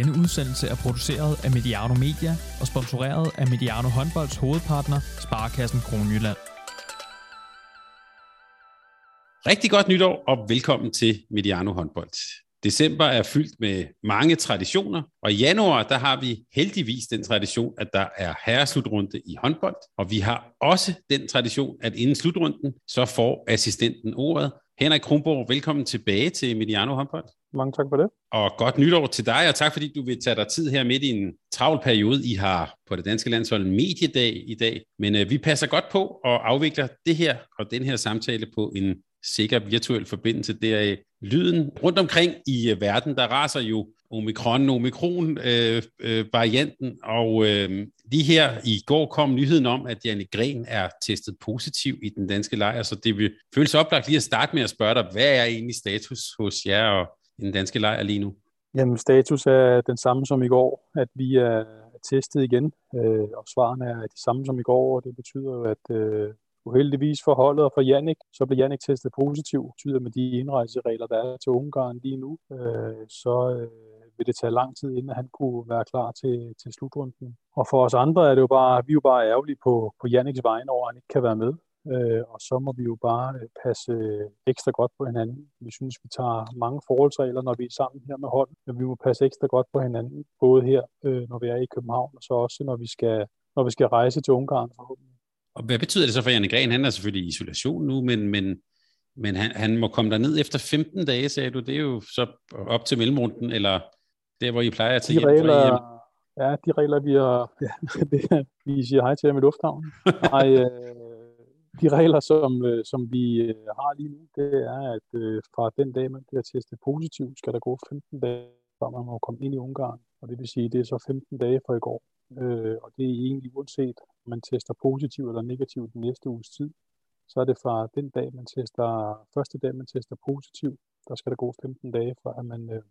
Denne udsendelse er produceret af Mediano Media og sponsoreret af Mediano Håndbolds hovedpartner, Sparkassen Kronjylland. Rigtig godt nytår og velkommen til Mediano Håndbold. December er fyldt med mange traditioner, og i januar der har vi heldigvis den tradition, at der er herreslutrunde i håndbold, og vi har også den tradition, at inden slutrunden, så får assistenten ordet. Henrik Kronborg, velkommen tilbage til Mediano Håndbold. Mange tak for det. Og godt nytår til dig, og tak fordi du vil tage dig tid her midt i en travl periode. I har på det danske landshold mediedag i dag, men øh, vi passer godt på og afvikler det her og den her samtale på en sikker virtuel forbindelse. Det er lyden rundt omkring i øh, verden, der raser jo omikron, omikron øh, øh, varianten, og øh, lige her i går kom nyheden om, at Janne Gren er testet positiv i den danske lejr, så det vil føles oplagt lige at starte med at spørge dig, hvad er egentlig status hos jer og i den danske lejr lige nu? Jamen, status er den samme som i går, at vi er testet igen, øh, og svarene er de samme som i går, og det betyder jo, at øh, uheldigvis for holdet og for Jannik, så blev Jannik testet positiv. Det betyder med de indrejseregler, der er til Ungarn lige nu, øh, så øh, vil det tage lang tid, inden han kunne være klar til, til slutrunden. Og for os andre er det jo bare, vi er jo bare ærgerlige på, på Janniks vegne over, at han ikke kan være med. Øh, og så må vi jo bare øh, passe øh, ekstra godt på hinanden. Vi synes, vi tager mange forholdsregler, når vi er sammen her med hold, men vi må passe ekstra godt på hinanden, både her, øh, når vi er i København, og så også når vi skal, når vi skal rejse til Ungarn forhåbentlig. Og hvad betyder det så for Janne Gren? Han er selvfølgelig i isolation nu, men, men, men han, han må komme der ned efter 15 dage, sagde du. Det er jo så op til mellemrunden, eller der, hvor I plejer at tage de hjem regler, hjem. Ja, de regler, vi har, ja, det, vi siger hej til ham lufthavnen. Nej, øh, de regler, som, øh, som vi øh, har lige nu, det er, at øh, fra den dag, man bliver testet positiv, skal der gå 15 dage, før man må komme ind i Ungarn. Og det vil sige, det er så 15 dage fra i går. Øh, og det er egentlig uanset, om man tester positiv eller negativ den næste uges tid. Så er det fra den dag, man tester, første dag, man tester positiv, der skal der gå 15 dage, fra at man øh,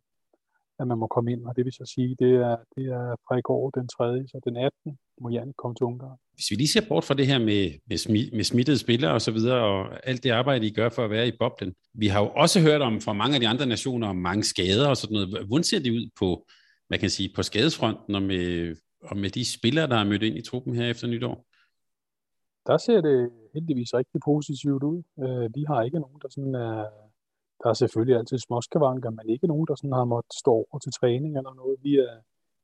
at man må komme ind, og det vil så sige, det er, det er fra i går den 3. så den 18. må Jan komme til Ungarn. Hvis vi lige ser bort fra det her med, med, smi, med smittede spillere og så videre, og alt det arbejde, I gør for at være i boblen. Vi har jo også hørt om fra mange af de andre nationer om mange skader og sådan noget. Hvordan ser det ud på, hvad kan sige, på skadesfronten og med, og med de spillere, der er mødt ind i truppen her efter nytår? Der ser det heldigvis rigtig positivt ud. Øh, vi har ikke nogen, der sådan er der er selvfølgelig altid småskavanker, men ikke nogen, der sådan har måttet stå over til træning eller noget. Vi er,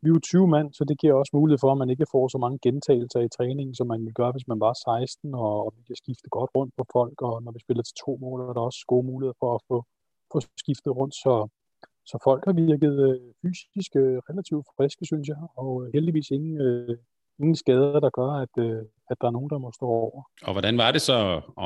vi er jo 20 mand, så det giver også mulighed for, at man ikke får så mange gentagelser i træningen, som man ville gøre, hvis man var 16, og, og vi kan skifte godt rundt på folk, og når vi spiller til to mål, er der også gode muligheder for at få, få skiftet rundt, så, så folk har virket øh, fysisk øh, relativt friske, synes jeg, og øh, heldigvis ingen, øh, ingen skader, der gør, at, øh, at der er nogen, der må stå over. Og hvordan var det så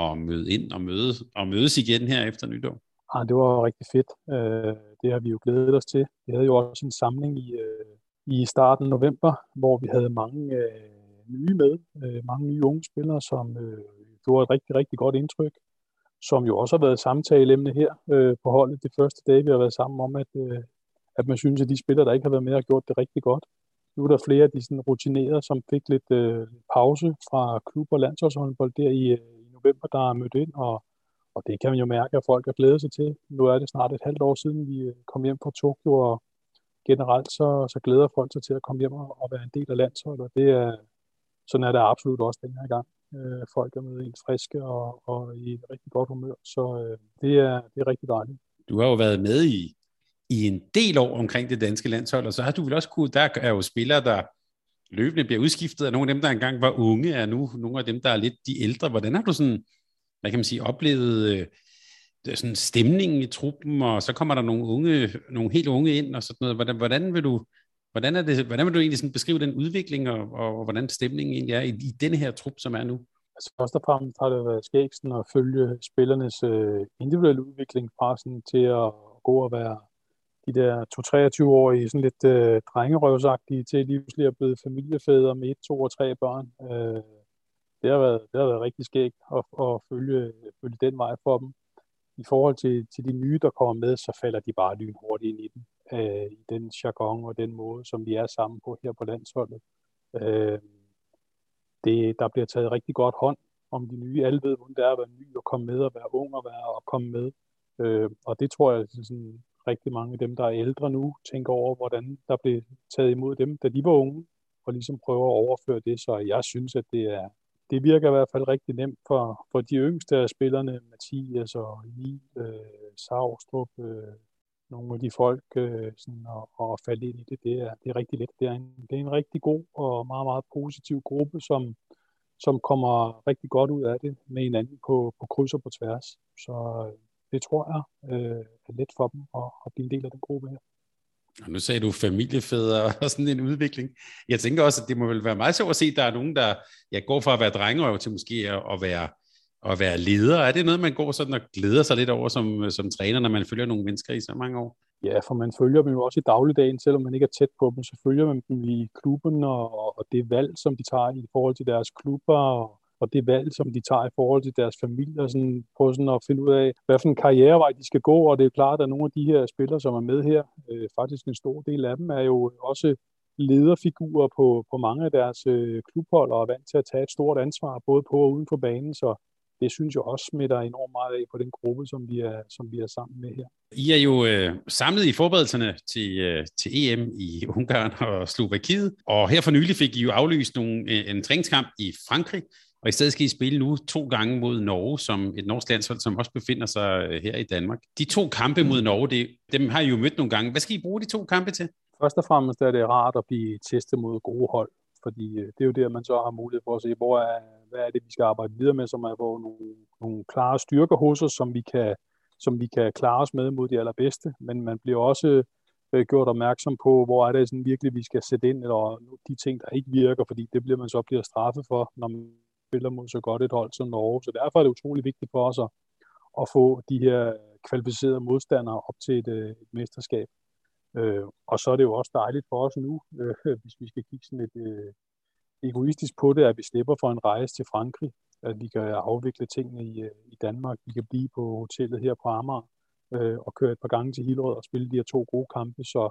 at møde ind og, møde, og mødes igen her efter nytår? Ah, det var rigtig fedt. Øh, det har vi jo glædet os til. Vi havde jo også en samling i, øh, i starten af november, hvor vi havde mange øh, nye med, øh, mange nye unge spillere, som øh, gjorde et rigtig, rigtig godt indtryk, som jo også har været samtaleemne her øh, på holdet det første dag, vi har været sammen om, at, øh, at man synes, at de spillere, der ikke har været med, har gjort det rigtig godt. Nu er der flere af de sådan, rutinerede, som fik lidt øh, pause fra klub- og landsholdshåndbold der i, øh, i november, der er mødt ind og og det kan man jo mærke, at folk er glædet sig til. Nu er det snart et halvt år siden, vi øh, kom hjem fra Tokyo, og generelt så, så glæder folk sig til at komme hjem og, og være en del af landsholdet. Og det er, sådan er det absolut også den her gang. Øh, folk er med helt friske og, og i et rigtig godt humør, så øh, det, er, det er rigtig dejligt. Du har jo været med i, i en del år omkring det danske landshold, og så har du vel også kunne, der er jo spillere, der løbende bliver udskiftet, og nogle af dem, der engang var unge, er nu nogle af dem, der er lidt de ældre. Hvordan har du sådan hvad kan man sige, oplevet øh, sådan stemningen i truppen, og så kommer der nogle unge, nogle helt unge ind og sådan noget. Hvordan, hvordan vil du Hvordan, er det, hvordan vil du egentlig sådan beskrive den udvikling, og, og hvordan stemningen egentlig er i, i denne her trup, som er nu? Altså først og fremmest har det været skægsen at følge spillernes øh, individuelle udvikling fra sådan til at gå og være de der 2-23-årige, sådan lidt øh, drengerøvsagtige, til lige pludselig er blevet familiefædre med et, to og tre børn. Øh, det har været, det har været rigtig skægt at, at følge, følge den vej for dem. I forhold til, til de nye, der kommer med, så falder de bare lynhurtigt ind i den. Øh, I den jargon og den måde, som vi er sammen på her på landsholdet. Øh, det, der bliver taget rigtig godt hånd om de nye. Alle ved, hvordan det er at være ny og komme med, og være ung og være og komme med. Øh, og det tror jeg, sådan, rigtig mange af dem, der er ældre nu, tænker over, hvordan der blev taget imod dem, da de var unge, og ligesom prøver at overføre det. Så jeg synes, at det er, det virker i hvert fald rigtig nemt for, for de yngste af spillerne, Mathias og Emil, øh, Savstrup, øh, nogle af de folk, øh, sådan at, at falde ind i det, det er, det er rigtig let. Det er, en, det er en rigtig god og meget, meget positiv gruppe, som, som kommer rigtig godt ud af det med hinanden på, på kryds og på tværs. Så øh, det tror jeg øh, er let for dem at, at blive en del af den gruppe her. Og nu sagde du familiefædre og sådan en udvikling. Jeg tænker også, at det må vel være meget sjovt at se, at der er nogen, der ja, går fra at være drengerøv til måske at være, at være leder. Er det noget, man går sådan og glæder sig lidt over som, som træner, når man følger nogle mennesker i så mange år? Ja, for man følger dem jo også i dagligdagen, selvom man ikke er tæt på dem, så følger man dem i klubben og, og det valg, som de tager i forhold til deres klubber og, og det valg, som de tager i forhold til deres familie, og sådan, på sådan at finde ud af, hvad for en karrierevej de skal gå, og det er klart, at nogle af de her spillere, som er med her, øh, faktisk en stor del af dem, er jo også lederfigurer på, på mange af deres øh, klubhold, og er vant til at tage et stort ansvar, både på og uden for banen, så det synes jeg også smitter enormt meget af på den gruppe, som vi er, som vi er sammen med her. I er jo øh, samlet i forberedelserne til, øh, til EM i Ungarn og Slovakiet, og her for nylig fik I jo aflyst nogle, øh, en træningskamp i Frankrig, og i stedet skal I spille nu to gange mod Norge, som et norsk landshold, som også befinder sig øh, her i Danmark. De to kampe mod Norge, det, dem har I jo mødt nogle gange. Hvad skal I bruge de to kampe til? Først og fremmest er det rart at blive testet mod gode hold, fordi øh, det er jo der, man så har mulighed for at se, hvor er, hvad er det, vi skal arbejde videre med, som er hvor nogle, nogle klare styrker hos os, som vi kan som vi kan klare os med mod de allerbedste, men man bliver også øh, gjort opmærksom på, hvor er det sådan virkelig, vi skal sætte ind, eller de ting, der ikke virker, fordi det bliver man så bliver straffet for, når man spiller mod så godt et hold som Norge. Så derfor er det utrolig vigtigt for os at, at få de her kvalificerede modstandere op til et, øh, et mesterskab. Øh, og så er det jo også dejligt for os nu, øh, hvis vi skal kigge sådan lidt øh, egoistisk på det, at vi slipper for en rejse til Frankrig, at vi kan afvikle tingene i, øh, i Danmark. Vi kan blive på hotellet her på Amager øh, og køre et par gange til Hillerød og spille de her to gode kampe. Så,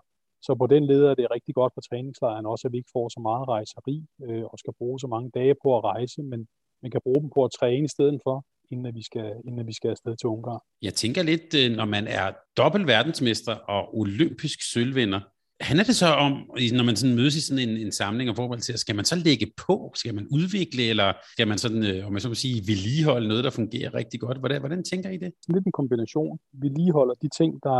så på den leder er det rigtig godt for træningslejren også, at vi ikke får så meget rejseri øh, og skal bruge så mange dage på at rejse, men man kan bruge dem på at træne i stedet for, inden at vi skal, inden at vi skal afsted til Ungarn. Jeg tænker lidt, øh, når man er dobbelt verdensmester og olympisk sølvvinder, handler det så om, når man sådan mødes i sådan en, en samling af forhold til, skal man så lægge på? Skal man udvikle, eller skal man sådan, øh, om jeg så må sige, vedligeholde noget, der fungerer rigtig godt? Hvordan, hvordan tænker I det? Lidt en kombination. Vi ligeholder de ting, der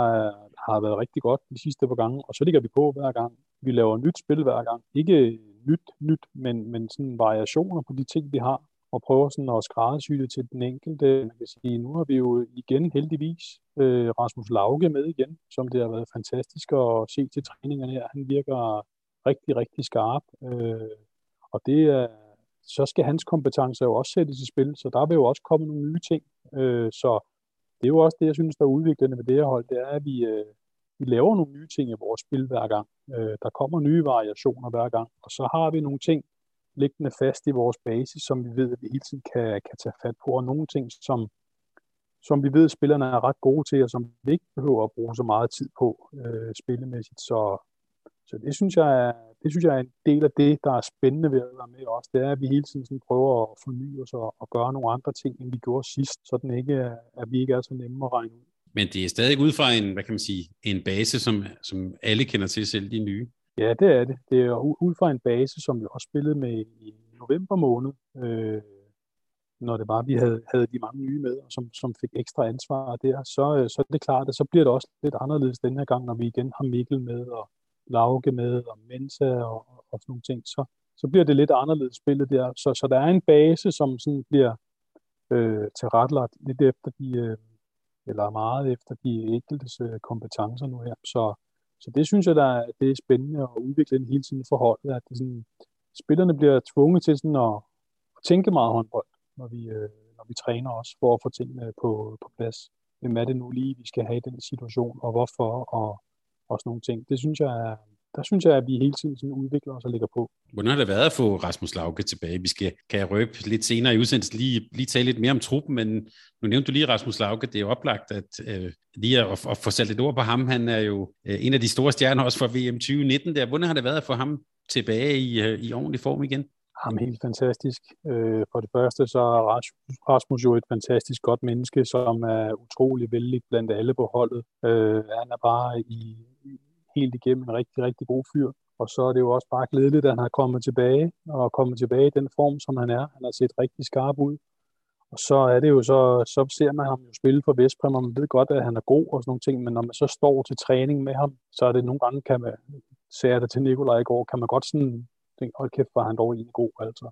har været rigtig godt de sidste par gange, og så ligger vi på hver gang. Vi laver nyt spil hver gang. Ikke nyt, nyt, men, men sådan variationer på de ting, vi har og prøver sådan at skræddersy det til den enkelte. Man kan sige, nu har vi jo igen heldigvis øh, Rasmus Lauke med igen, som det har været fantastisk at se til træningerne her. Han virker rigtig, rigtig skarp, øh, og det er, så skal hans kompetencer jo også sættes i spil, så der vil jo også komme nogle nye ting. Øh, så det er jo også det, jeg synes, der er udviklende ved det her hold, det er, at vi, øh, vi laver nogle nye ting i vores spil hver gang. Øh, der kommer nye variationer hver gang, og så har vi nogle ting, liggende fast i vores basis, som vi ved, at vi hele tiden kan, kan tage fat på, og nogle ting, som, som vi ved, at spillerne er ret gode til, og som vi ikke behøver at bruge så meget tid på øh, spillemæssigt. Så, så det, synes jeg er, det synes jeg er en del af det, der er spændende ved at være med os. Det er, at vi hele tiden sådan prøver at forny os og, og gøre nogle andre ting, end vi gjorde sidst, så den ikke er, at vi ikke er så nemme at regne ud. Men det er stadig ud fra en, hvad kan man sige, en base, som, som alle kender til, selv de nye. Ja, det er det. Det er ud fra en base, som vi også spillede med i november måned, øh, når det var, vi havde, havde de mange nye med, og som, som fik ekstra ansvar der, så, øh, så er det klart, at så bliver det også lidt anderledes den her gang, når vi igen har Mikkel med, og Lauke med, og Mensa og, og sådan nogle ting, så, så bliver det lidt anderledes spillet der. Så, så der er en base, som sådan bliver øh, tilrettelagt lidt efter de, øh, eller meget efter de enkeltes øh, kompetencer nu her. Så, så det synes jeg, der er, det er spændende at udvikle den hele tiden forholdet, at det sådan, spillerne bliver tvunget til sådan at, at tænke meget håndbold, når vi, øh, når vi træner os for at få tingene på, på plads. Hvem er det nu lige, vi skal have i den situation, og hvorfor, og, og sådan nogle ting. Det synes jeg er, der synes jeg, at vi hele tiden sådan udvikler os og ligger på. Hvordan har det været at få Rasmus Lauke tilbage? Vi skal, kan jeg røbe lidt senere i udsendelsen lige, lige tale lidt mere om truppen, men nu nævnte du lige Rasmus Lauke. Det er jo oplagt at øh, lige at, at få sat lidt ord på ham. Han er jo øh, en af de store stjerner også for VM 2019. Der. Hvordan har det været at få ham tilbage i, øh, i ordentlig form igen? Ham helt fantastisk. Øh, for det første så er Rasmus jo et fantastisk godt menneske, som er utrolig vældig blandt alle på holdet. Øh, han er bare i, helt igennem en rigtig, rigtig god fyr. Og så er det jo også bare glædeligt, at han har kommet tilbage, og kommet tilbage i den form, som han er. Han har set rigtig skarp ud. Og så er det jo så, så ser man ham jo spille for Vestbrem, og man ved godt, at han er god og sådan nogle ting, men når man så står til træning med ham, så er det nogle gange, kan man, sagde jeg det til Nikolaj i går, kan man godt sådan tænke, hold kæft, var han dog egentlig god, altså.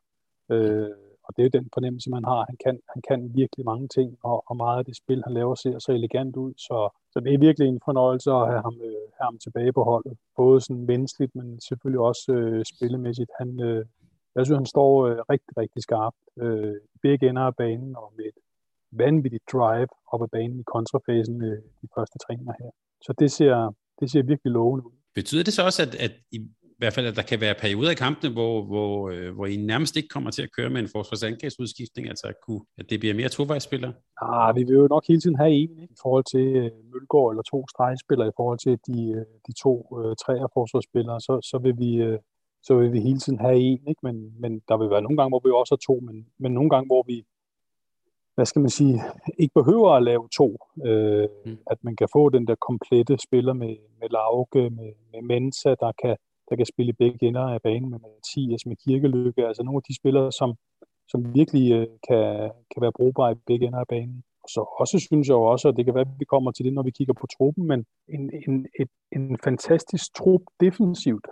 Øh, og det er jo den fornemmelse, man har. Han kan, han kan virkelig mange ting, og, og meget af det spil, han laver, ser så elegant ud. Så, så det er virkelig en fornøjelse at have ham, øh, have ham tilbage på holdet. Både sådan menneskeligt, men selvfølgelig også øh, spillemæssigt. Han, øh, jeg synes, han står øh, rigtig, rigtig skarpt. Øh, begge ender af banen, og med et vanvittigt drive op ad banen i kontrafasen øh, de første træninger her. Så det ser, det ser virkelig lovende ud. Betyder det så også, at, at i i hvert fald, at der kan være perioder i kampene, hvor, hvor, øh, hvor I nærmest ikke kommer til at køre med en forsvarsangrebsudskiftning, altså at, kunne, at det bliver mere tovejsspillere? Ah, vi vil jo nok hele tiden have en ikke? i forhold til øh, Mølgaard eller to stregspillere, i forhold til de, øh, de to øh, træer forsvarsspillere, så, så vil vi... Øh, så vil vi hele tiden have en, ikke? Men, men der vil være nogle gange, hvor vi også har to, men, men nogle gange, hvor vi, hvad skal man sige, ikke behøver at lave to. Øh, mm. At man kan få den der komplette spiller med, med Lauke, med, med Mensa, der kan, der kan spille i begge ender af banen med Mathias, med Kirkelykke, altså nogle af de spillere, som, som virkelig øh, kan, kan være brugbare i begge ender af banen. Og så også synes jeg jo også, og det kan være, at vi kommer til det, når vi kigger på truppen, men en, en, et, en fantastisk trup defensivt.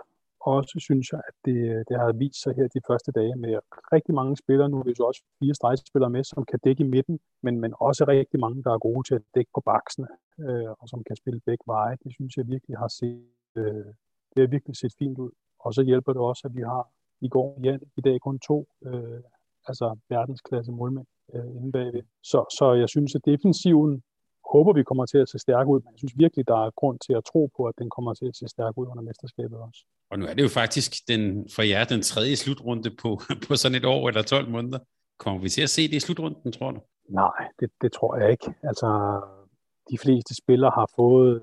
Også synes jeg, at det, det har vist sig her de første dage med rigtig mange spillere. Nu er vi så også fire stregspillere med, som kan dække i midten, men, men også rigtig mange, der er gode til at dække på baksene, øh, og som kan spille begge veje. Det synes jeg virkelig har set, øh, det har virkelig set fint ud. Og så hjælper det også, at vi har i går Jan, i dag kun to øh, altså verdensklasse målmænd øh, inde bagved. Så, så jeg synes, at defensiven håber, vi kommer til at se stærk ud, men jeg synes virkelig, der er grund til at tro på, at den kommer til at se stærk ud under mesterskabet også. Og nu er det jo faktisk den, for jer den tredje slutrunde på, på sådan et år eller 12 måneder. Kommer vi til at se det i slutrunden, tror du? Nej, det, det tror jeg ikke. Altså, de fleste spillere har fået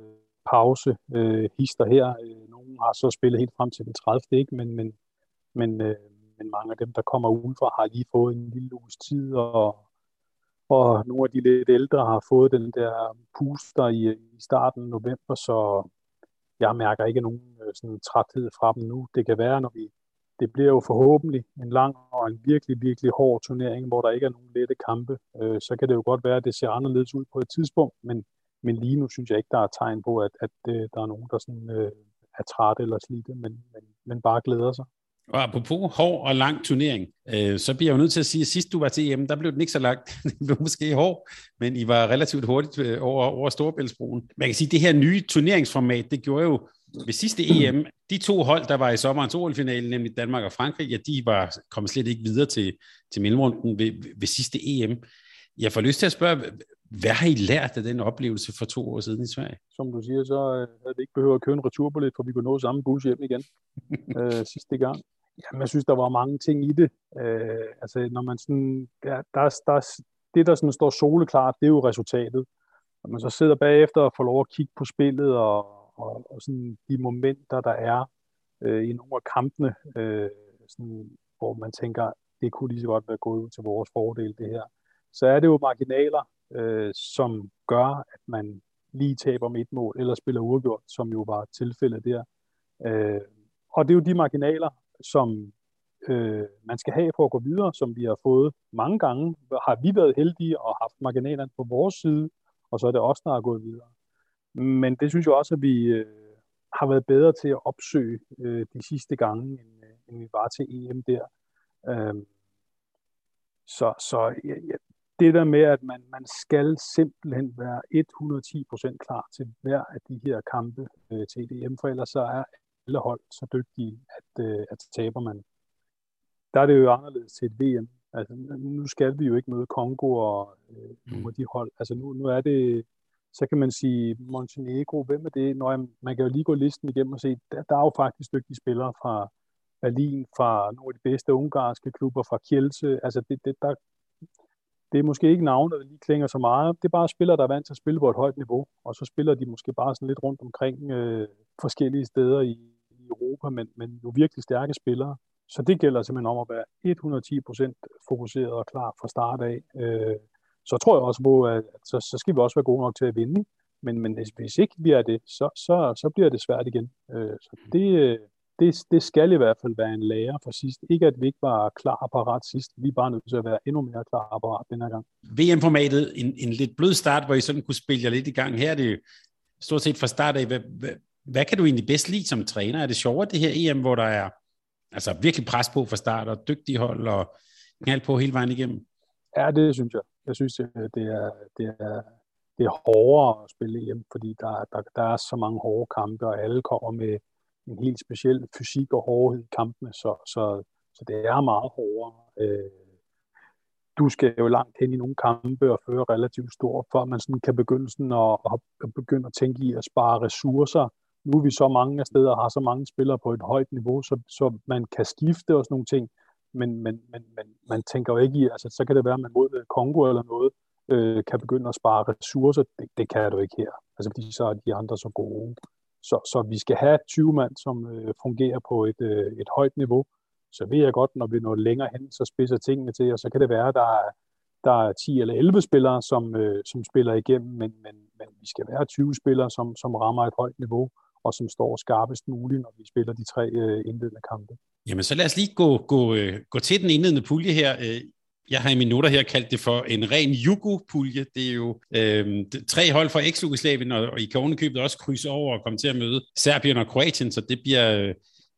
pause, øh, hister her. Øh, nogle har så spillet helt frem til den 30. ikke, men, men, men, øh, men mange af dem, der kommer udenfor, har lige fået en lille uges tid, og, og nogle af de lidt ældre har fået den der puster i, i starten af november, så jeg mærker ikke nogen øh, sådan træthed fra dem nu. Det kan være, når vi det bliver jo forhåbentlig en lang og en virkelig, virkelig hård turnering, hvor der ikke er nogen lette kampe. Øh, så kan det jo godt være, at det ser anderledes ud på et tidspunkt, men men lige nu synes jeg ikke, der er tegn på, at, at øh, der er nogen, der sådan, øh, er trætte eller slidte, men, men, men bare glæder sig. Og apropos hård og lang turnering, øh, så bliver jeg jo nødt til at sige, at sidst du var til EM, der blev den ikke så lang. det blev måske hård, men I var relativt hurtigt øh, over, over Storebæltsbroen. Man kan sige, at det her nye turneringsformat, det gjorde jo ved sidste EM, de to hold, der var i sommerens OL-finale, nemlig Danmark og Frankrig, ja, de var kommet slet ikke videre til, til mellemrunden ved, ved sidste EM. Jeg får lyst til at spørge, hvad har I lært af den oplevelse for to år siden i Sverige? Som du siger, så øh, havde vi ikke behøvet at købe en returbillet, for vi kunne nå samme bus hjem igen øh, sidste gang. Jamen, jeg synes, der var mange ting i det. Øh, altså, når man sådan, der, der, der, det, der sådan står soleklart, det er jo resultatet. Når man så sidder bagefter og får lov at kigge på spillet og, og, og sådan de momenter, der er øh, i nogle af kampene, øh, sådan, hvor man tænker, det kunne lige så godt være gået ud til vores fordel, det her. Så er det jo marginaler, øh, som gør, at man lige taber med et mål, eller spiller uafgjort, som jo var tilfældet der. Øh, og det er jo de marginaler, som øh, man skal have for at gå videre, som vi har fået mange gange. Har vi været heldige og haft marginalerne på vores side, og så er det os, der er gået videre. Men det synes jeg også, at vi øh, har været bedre til at opsøge øh, de sidste gange, end, øh, end vi var til EM der. Øh, så så jeg, jeg, det der med, at man, man skal simpelthen være 110% klar til hver af de her kampe øh, til EM, for ellers så er alle hold så dygtige, at, øh, at taber man. Der er det jo anderledes til et VM. Altså, nu skal vi jo ikke møde Kongo og øh, nogle af de hold. Altså nu, nu er det, så kan man sige Montenegro, hvem er det? Når man kan jo lige gå listen igennem og se, der, der er jo faktisk dygtige spillere fra Berlin, fra nogle af de bedste ungarske klubber, fra Kielce. Altså det, det, der, det er måske ikke navne, der lige klinger så meget. Det er bare spillere, der er vant til at spille på et højt niveau, og så spiller de måske bare sådan lidt rundt omkring øh, forskellige steder i, i Europa, men, men jo virkelig stærke spillere. så det gælder simpelthen om at være 110% fokuseret og klar fra start af. Øh, så tror jeg også på, at så, så skal vi også være gode nok til at vinde. Men, men hvis ikke vi er det, så, så, så bliver det svært igen. Øh, så det, øh, det, det skal i hvert fald være en lærer for sidst. Ikke at vi ikke var klar og parat sidst. Vi er bare nødt til at være endnu mere klar og parat den her gang. VM-formatet, en, en lidt blød start, hvor I sådan kunne spille jer lidt i gang. Her er det stort set fra start af. Hvad, hvad, hvad kan du egentlig bedst lide som træner? Er det sjovere det her EM, hvor der er altså virkelig pres på fra start, og dygtige hold, og knald på hele vejen igennem? Ja, det synes jeg. Jeg synes, det er, det er, det er hårdere at spille EM, fordi der, der, der er så mange hårde kampe, og alle kommer med en helt speciel fysik og hårdhed i kampene, så, så, så det er meget hårdere. Øh, du skal jo langt hen i nogle kampe og føre relativt stort, før man sådan kan begynde, sådan at, at begynde at tænke i at spare ressourcer. Nu er vi så mange af steder og har så mange spillere på et højt niveau, så, så man kan skifte og sådan nogle ting, men, men, men, men man tænker jo ikke i, altså så kan det være, at man mod Kongo eller noget, øh, kan begynde at spare ressourcer. Det, det kan du ikke her, altså fordi så er de andre så gode. Så, så vi skal have 20 mand, som øh, fungerer på et, øh, et højt niveau. Så ved jeg godt, når vi når længere hen, så spidser tingene til, og så kan det være, at der er, der er 10 eller 11 spillere, som, øh, som spiller igennem, men, men, men vi skal være 20 spillere, som, som rammer et højt niveau, og som står skarpest muligt, når vi spiller de tre øh, indledende kampe. Jamen, så lad os lige gå, gå, øh, gå til den indledende pulje her. Øh, jeg har i mine noter her kaldt det for en ren Jugo-pulje. Det er jo øh, tre hold fra eks-Jugoslavien, og, og I kan ovenikøbet også krydse over og komme til at møde Serbien og Kroatien, så det bliver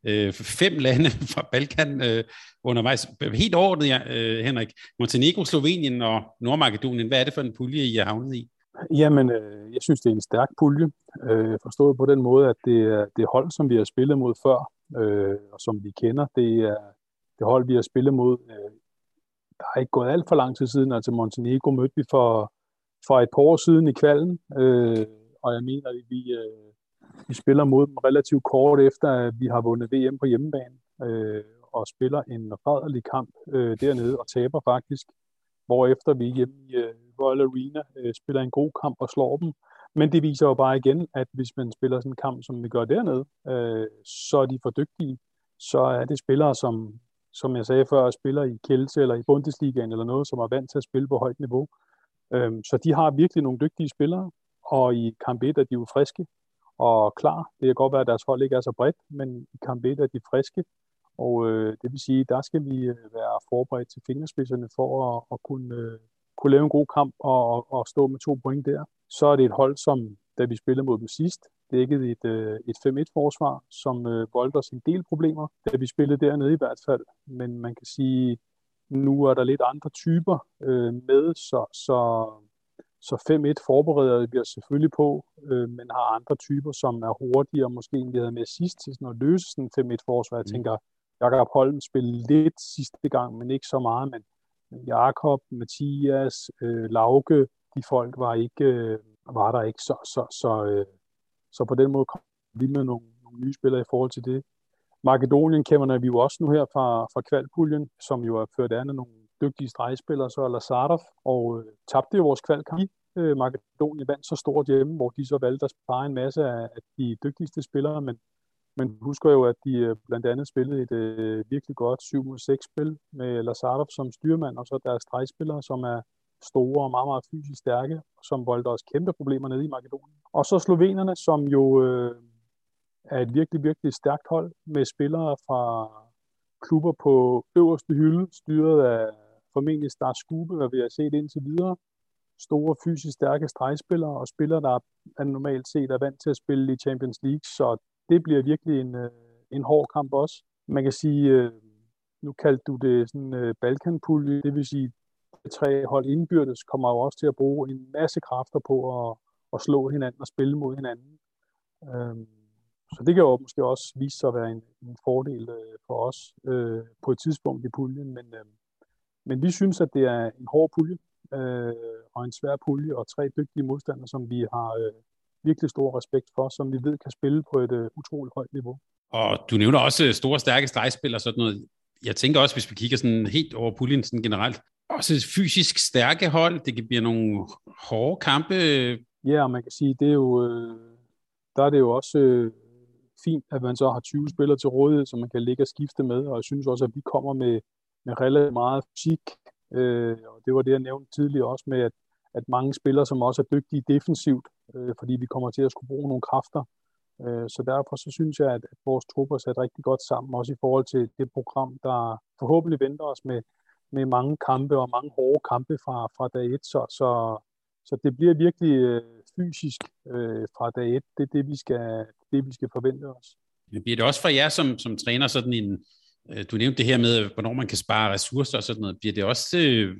øh, fem lande fra Balkan øh, undervejs. Helt overordnet, ja, øh, Henrik. Montenegro, Slovenien og Nordmakedonien, hvad er det for en pulje, I er havnet i? Jamen, øh, jeg synes, det er en stærk pulje. Øh, forstået på den måde, at det er det hold, som vi har spillet mod før, øh, og som vi kender. Det er det hold, vi har spillet mod øh, der er ikke gået alt for lang tid siden, altså Montenegro mødte vi for, for et par år siden i kvalden, øh, og jeg mener, at vi, øh, vi spiller mod dem relativt kort efter, at vi har vundet VM på hjemmebane, øh, og spiller en rædderlig kamp øh, dernede, og taber faktisk, hvorefter vi hjemme i øh, Royal Arena øh, spiller en god kamp og slår dem. Men det viser jo bare igen, at hvis man spiller sådan en kamp, som vi gør dernede, øh, så er de for dygtige. Så er det spillere, som som jeg sagde før, spiller i Kielse eller i Bundesligaen eller noget, som er vant til at spille på højt niveau. Øhm, så de har virkelig nogle dygtige spillere, og i kamp 1 er de jo friske og klar. Det kan godt være, at deres hold ikke er så bredt, men i kamp 1 er de friske, og øh, det vil sige, der skal vi øh, være forberedt til fingerspidserne for at, at kunne, øh, kunne lave en god kamp og, og, og stå med to point der. Så er det et hold, som da vi spillede mod dem sidst, dækkede et, øh, et 5-1-forsvar, som øh, voldte os en del problemer, da vi spillede dernede i hvert fald. Men man kan sige, nu er der lidt andre typer øh, med, så, så, så 5-1 forbereder vi os selvfølgelig på, øh, men har andre typer, som er hurtigere, måske end vi havde med sidst til sådan at løse sådan 5-1-forsvar. Jeg mm. tænker, Jakob Holm spillede lidt sidste gang, men ikke så meget, men Jakob, Mathias, øh, Lauke, de folk var ikke øh, var der ikke, så, så, så, øh, så på den måde kom vi med nogle, nogle nye spillere i forhold til det. Makedonien kender vi jo også nu her fra, fra kvalpuljen, som jo er ført an af nogle dygtige stregspillere, så Lazarov, og øh, tabte jo vores kvalkamp. Øh, Makedonien vandt så stort hjemme, hvor de så valgte at spare en masse af, af de dygtigste spillere, men, men husker jo, at de øh, blandt andet spillede et øh, virkelig godt 7-6-spil med Lazarov som styrmand, og så deres stregspillere, som er store og meget, meget fysisk stærke, som voldte os kæmpe problemer nede i Makedonien. Og så slovenerne, som jo øh, er et virkelig, virkelig stærkt hold med spillere fra klubber på øverste hylde, styret af formentlig Star Skube, hvad vi har set indtil videre. Store fysisk stærke stregspillere og spillere, der er normalt set er vant til at spille i Champions League, så det bliver virkelig en, øh, en hård kamp også. Man kan sige, øh, nu kaldte du det sådan øh, Balkanpulje, det vil sige, tre hold indbyrdes kommer jo også til at bruge en masse kræfter på at, at slå hinanden og spille mod hinanden. Øhm, så det kan jo måske også vise sig at være en, en fordel øh, for os øh, på et tidspunkt i puljen, men, øh, men vi synes, at det er en hård pulje øh, og en svær pulje og tre dygtige modstandere, som vi har øh, virkelig stor respekt for, som vi ved kan spille på et øh, utroligt højt niveau. Og du nævner også store, stærke stregspillere og sådan noget. Jeg tænker også, hvis vi kigger sådan helt over puljen sådan generelt, også fysisk stærke hold. Det kan blive nogle hårde kampe. Ja, og man kan sige, det er jo, øh, der er det jo også øh, fint, at man så har 20 spillere til rådighed, som man kan ligge og skifte med, og jeg synes også, at vi kommer med, med relativt meget fysik, øh, og det var det, jeg nævnte tidligere også med, at, at mange spillere, som også er dygtige defensivt, øh, fordi vi kommer til at skulle bruge nogle kræfter, øh, så derfor så synes jeg, at, at vores trupper er sat rigtig godt sammen, også i forhold til det program, der forhåbentlig venter os med, med mange kampe og mange hårde kampe fra, fra dag 1, så, så, så det bliver virkelig øh, fysisk øh, fra dag 1. Det er det, vi skal, det, vi skal forvente os. Men bliver det også for jer som, som træner sådan en, øh, du nævnte det her med, hvornår man kan spare ressourcer og sådan noget, bliver det også øh,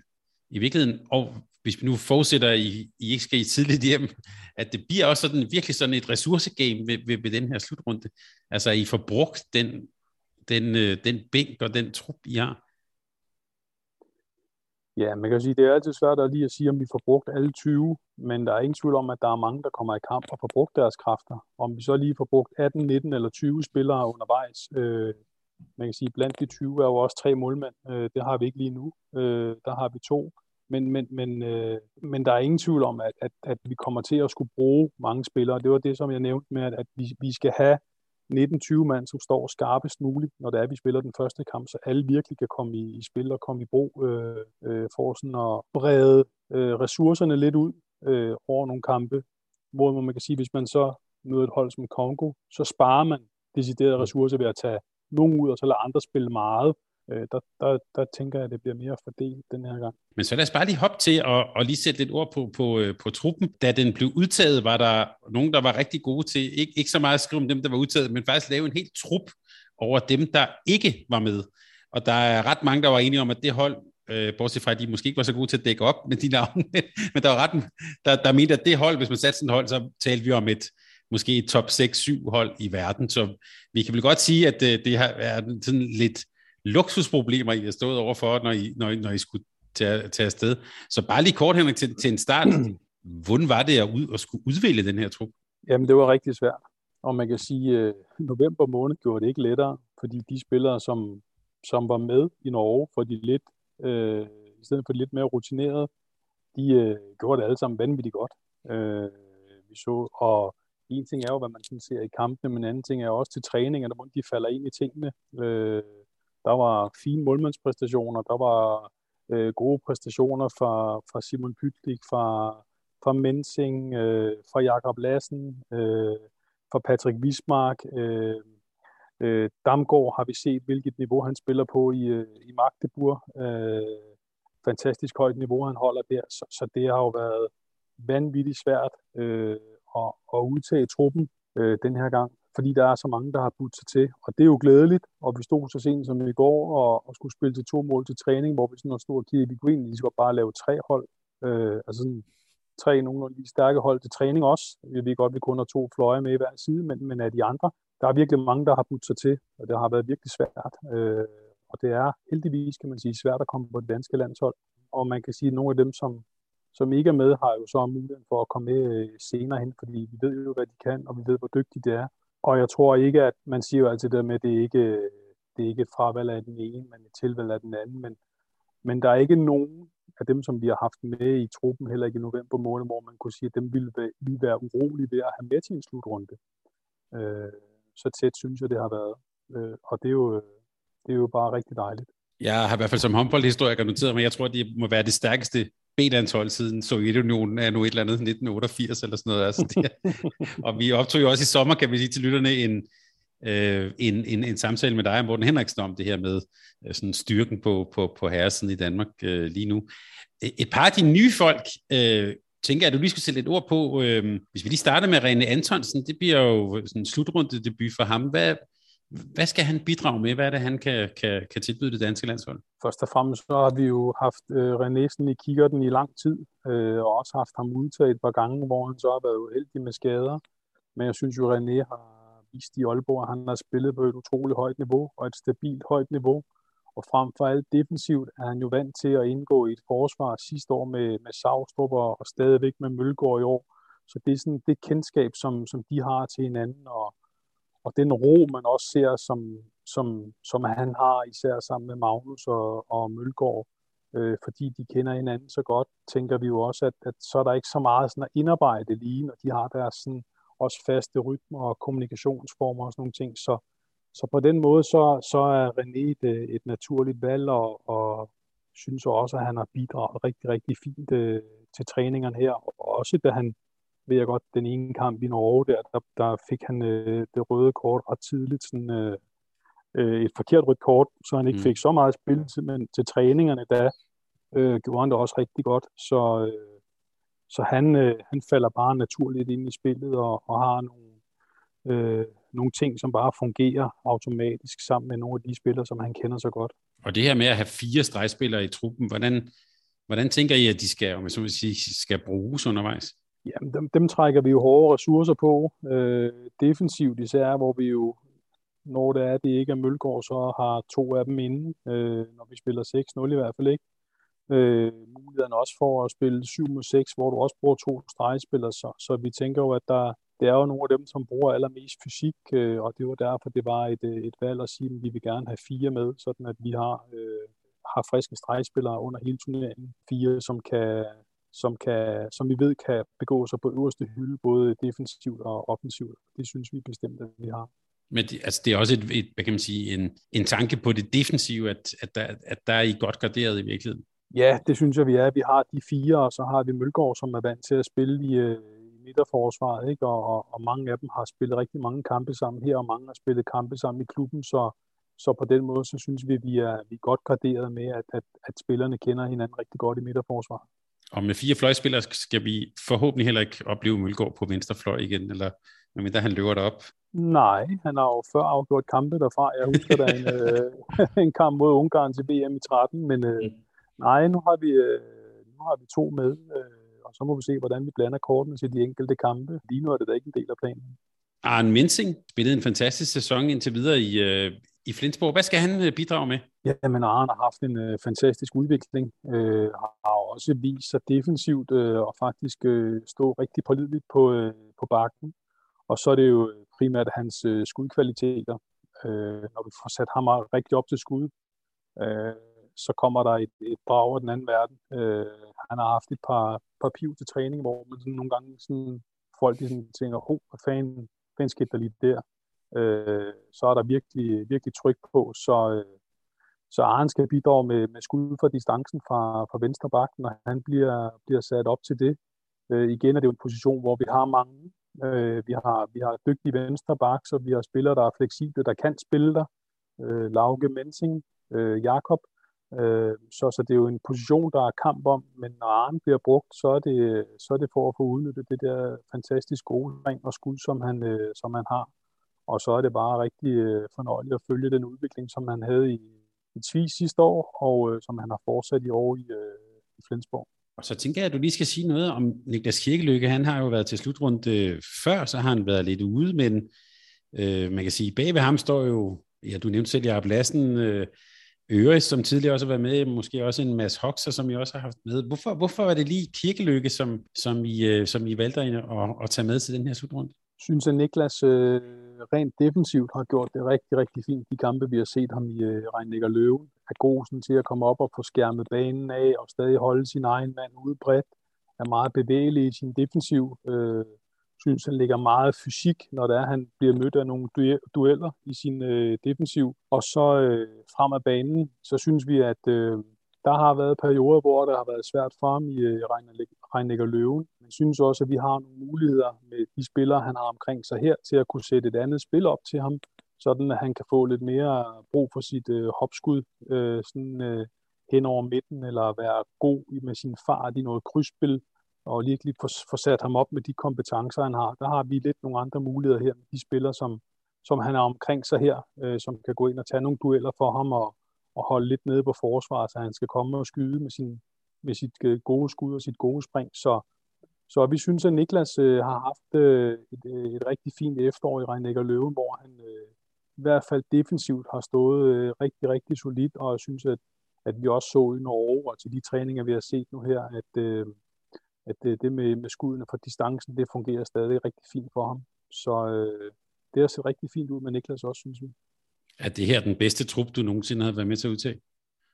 i virkeligheden, og hvis vi nu fortsætter, at I, I ikke skal i tidligt hjem, at det bliver også sådan, virkelig sådan et ressourcegame ved, ved, ved den her slutrunde. Altså, I får brugt den, den, øh, den bænk og den trup, I har. Ja, man kan sige, det er altid svært at lige at sige, om vi får brugt alle 20, men der er ingen tvivl om, at der er mange, der kommer i kamp og får brugt deres kræfter. Om vi så lige får brugt 18, 19 eller 20 spillere undervejs, øh, man kan sige, blandt de 20 er jo også tre målmænd. Øh, det har vi ikke lige nu. Øh, der har vi to. Men, men, men, øh, men der er ingen tvivl om, at, at, at vi kommer til at skulle bruge mange spillere. Det var det, som jeg nævnte med, at, at vi, vi skal have 19-20 mand, som står skarpest muligt, når det er, at vi spiller den første kamp, så alle virkelig kan komme i, i spil og komme i brug øh, øh, for sådan at brede øh, ressourcerne lidt ud øh, over nogle kampe, hvor man kan sige, hvis man så møder et hold som Kongo, så sparer man deciderede ressourcer ved at tage nogen ud, og så lade andre spille meget, øh, der, der, der tænker jeg, at det bliver mere fordelt den her gang. Men så lad os bare lige hoppe til at, og lige sætte lidt ord på, på, øh, på truppen. Da den blev udtaget, var der nogen, der var rigtig gode til, ikke, ikke så meget at skrive om dem, der var udtaget, men faktisk lave en helt trup over dem, der ikke var med. Og der er ret mange, der var enige om, at det hold, øh, bortset fra, at de måske ikke var så gode til at dække op med de navne, men der var ret, der, der mente, at det hold, hvis man satte sådan et hold, så talte vi om et, måske et top 6-7 hold i verden. Så vi kan vel godt sige, at det, øh, det har været sådan lidt luksusproblemer, I har stået overfor, når I, når, når I skulle tage, tage afsted. Så bare lige kort, Henrik, til, til en start. Hvordan var det at, ud, at skulle udvælge den her trup? Jamen, det var rigtig svært. Og man kan sige, at november måned gjorde det ikke lettere, fordi de spillere, som, som var med i Norge, for de lidt, øh, i stedet for de lidt mere rutinerede, de øh, gjorde det alle sammen vanvittigt godt. Øh, vi så, og en ting er jo, hvad man sådan ser i kampene, men en anden ting er også til træning, hvor de falder ind i tingene. Øh, der var fine målmandspræstationer, der var øh, gode præstationer fra, fra Simon Pytlik, fra, fra Mensing, øh, fra Jakob Lassen, øh, fra Patrick Wismark. Øh, øh, Damgaard har vi set, hvilket niveau han spiller på i, øh, i Magdeburg. Øh, fantastisk højt niveau, han holder der, så, så det har jo været vanvittigt svært øh, at, at udtage truppen øh, den her gang fordi der er så mange, der har budt sig til. Og det er jo glædeligt, og vi stod så sent som i går og, og skulle spille til to mål til træning, hvor vi sådan stod og kiggede, vi kunne egentlig lige bare lave tre hold, øh, altså sådan tre nogenlunde lige stærke hold til træning også. Vi ved godt, at vi kun har to fløje med i hver side, men, men af de andre, der er virkelig mange, der har budt sig til, og det har været virkelig svært. Øh, og det er heldigvis, kan man sige, svært at komme på det danske landshold. Og man kan sige, at nogle af dem, som, som ikke er med, har jo så muligheden for at komme med øh, senere hen, fordi vi ved jo, hvad de kan, og vi ved, hvor dygtige de er. Og jeg tror ikke, at man siger jo altid det med, at det ikke, det er ikke et fravalg af den ene, men et tilvalg af den anden. Men, men der er ikke nogen af dem, som vi har haft med i truppen, heller ikke i november måned, hvor man kunne sige, at dem ville, ville være urolige ved at have med til en slutrunde. Øh, så tæt synes jeg, det har været. Øh, og det er, jo, det er jo bare rigtig dejligt. Jeg har i hvert fald som håndboldhistoriker noteret mig, jeg tror, det må være det stærkeste B-landshold siden Sovjetunionen er nu et eller andet 1988 eller sådan noget. Altså det, og vi optog jo også i sommer, kan vi sige til lytterne, en, øh, en, en, en samtale med dig og Morten Henriksen om det her med øh, sådan styrken på, på, på herresiden i Danmark øh, lige nu. Et par af de nye folk, øh, tænker jeg, at du lige skal sætte lidt ord på. Øh, hvis vi lige starter med René Antonsen, det bliver jo sådan en slutrunde debut for ham. Hvad, hvad skal han bidrage med? Hvad er det, han kan, kan, kan tilbyde det danske landshold? Først og fremmest så har vi jo haft øh, Renesen i kikkerten i lang tid, øh, og også haft ham udtaget et par gange, hvor han så har været uheldig med skader. Men jeg synes jo, René har vist i Aalborg, at han har spillet på et utroligt højt niveau, og et stabilt højt niveau. Og frem for alt defensivt er han jo vant til at indgå i et forsvar sidste år med, med Savstrup og, og stadigvæk med Mølgaard i år. Så det er sådan det kendskab, som, som de har til hinanden, og, og den ro, man også ser, som, som, som han har, især sammen med Magnus og, og Mølgaard, øh, fordi de kender hinanden så godt, tænker vi jo også, at, at så er der ikke så meget sådan at indarbejde lige, når de har deres sådan også faste rytmer og kommunikationsformer og sådan nogle ting. Så, så på den måde, så, så er René et, et naturligt valg, og, og synes også, at han har bidraget rigtig, rigtig fint øh, til træningerne her. Og også da han, ved jeg godt, den ene kamp i Norge, der, der, der fik han øh, det røde kort ret tidligt, sådan, øh, øh, et forkert rødt kort, så han ikke mm. fik så meget spilletid, men til træningerne, der øh, gjorde han det også rigtig godt. Så, øh, så han, øh, han falder bare naturligt ind i spillet og, og har nogle, øh, nogle ting, som bare fungerer automatisk sammen med nogle af de spillere, som han kender så godt. Og det her med at have fire stregspillere i truppen, hvordan, hvordan tænker I, at de skal, om jeg så vil sige, skal bruges undervejs? Jamen, dem, dem trækker vi jo hårde ressourcer på. Øh, defensivt især, hvor vi jo, når det er, det ikke er Mølgaard, så har to af dem inde, øh, når vi spiller 6-0 i hvert fald ikke. Øh, mulighederne også for at spille 7-6, hvor du også bruger to stregspillere, så, så vi tænker jo, at der, det er jo nogle af dem, som bruger allermest fysik, øh, og det var derfor, det var et, øh, et valg at sige, at vi vil gerne have fire med, sådan at vi har, øh, har friske stregspillere under hele turneringen. Fire, som kan, som, kan, som vi ved kan begå sig på øverste hylde, både defensivt og offensivt. Det synes vi bestemt, at vi har. Men det, altså, det er også et, et, hvad kan man sige, en, en tanke på det defensive, at, at, der, at der er I godt garderet i virkeligheden. Ja, det synes jeg, vi er. Vi har de fire, og så har vi Mølgaard, som er vant til at spille i, øh, i midterforsvaret, ikke? Og, og, og mange af dem har spillet rigtig mange kampe sammen her, og mange har spillet kampe sammen i klubben, så, så på den måde, så synes vi, vi er, vi er godt graderet med, at, at, at spillerne kender hinanden rigtig godt i midterforsvaret. Og med fire fløjspillere skal vi forhåbentlig heller ikke opleve Mølgaard på venstrefløj igen, eller medmindre han løber derop. Nej, han har jo før afgjort kampe derfra. Jeg husker der en, øh, en kamp mod Ungarn til VM i 13, men øh, mm Nej, nu har vi, øh, nu har vi to med, øh, og så må vi se, hvordan vi blander kortene til de enkelte kampe. Lige nu er det da ikke en del af planen. Arne Mensing spillede en fantastisk sæson indtil videre i, øh, i Flensborg. Hvad skal han øh, bidrage med? Jamen, Arne har haft en øh, fantastisk udvikling. Øh, har også vist sig defensivt øh, og faktisk øh, stå rigtig pålideligt på, øh, på bakken. Og så er det jo øh, primært hans øh, skudkvaliteter. Øh, når vi får sat ham rigtig op til skud, øh, så kommer der et, et brag af den anden verden. Øh, han har haft et par, par piv til træning, hvor man sådan nogle gange sådan, folk de sådan tænker, oh, hvad fanden, fanden skete der lige der? Øh, så er der virkelig, virkelig tryk på, så, øh, så Arne skal bidrage med, med skud fra distancen fra, fra venstre bak, når han bliver, bliver sat op til det. Øh, igen er det jo en position, hvor vi har mange. Øh, vi, har, vi har dygtige venstre bak, så vi har spillere, der er fleksible, der kan spille der. Øh, Lauke Mensing, øh, Jakob, Øh, så, så det er jo en position, der er kamp om, men når Arne bliver brugt, så er det, så er det for at få udnyttet det der fantastisk gode ring og skud, som han, øh, som han har. Og så er det bare rigtig øh, fornøjeligt at følge den udvikling, som han havde i, i Tvis sidste år, og øh, som han har fortsat i år i, øh, i Flensborg. Og så tænker jeg, at du lige skal sige noget om Niklas Kirkelykke. Han har jo været til slutrunde øh, før, så har han været lidt ude, men øh, man kan sige, bag ved ham står jo, ja, du nævnte selv Jacob Lassen, øh, Øres, som tidligere også har været med, måske også en masse Hoxer, som I også har haft med. Hvorfor, hvorfor var det lige Kirkeløkke, som, som, I, øh, som I valgte at, at tage med til den her slutrunde? Synes, at Niklas øh, rent defensivt har gjort det rigtig, rigtig fint. De kampe, vi har set ham i øh, Regnækker Løven, er god sådan, til at komme op og få skærmet banen af, og stadig holde sin egen mand ude bredt. Er meget bevægelig i sin defensiv. Øh, synes, han ligger meget fysik, når det er, han bliver mødt af nogle dueller i sin øh, defensiv. Og så øh, frem af banen, så synes vi, at øh, der har været perioder, hvor det har været svært for ham i øh, Reinecker Løven. Men synes også, at vi har nogle muligheder med de spillere, han har omkring sig her, til at kunne sætte et andet spil op til ham, sådan at han kan få lidt mere brug for sit øh, hopskud øh, sådan, øh, hen over midten, eller være god med sin fart i noget krydsspil, og lige lige få sat ham op med de kompetencer, han har. Der har vi lidt nogle andre muligheder her med de spillere, som, som han er omkring sig her, øh, som kan gå ind og tage nogle dueller for ham og, og holde lidt nede på forsvaret, så han skal komme og skyde med, sin, med sit øh, gode skud og sit gode spring. Så, så vi synes, at Niklas øh, har haft øh, et, øh, et rigtig fint efterår i Reinecker Løven, hvor han øh, i hvert fald defensivt har stået øh, rigtig, rigtig solidt, og jeg synes, at, at vi også så i Norge og til de træninger, vi har set nu her, at, øh, at det, det med, med skuddene fra distancen, det fungerer stadig rigtig fint for ham. Så øh, det har set rigtig fint ud med Niklas også, synes vi. Er det her den bedste trup, du nogensinde har været med til at udtage?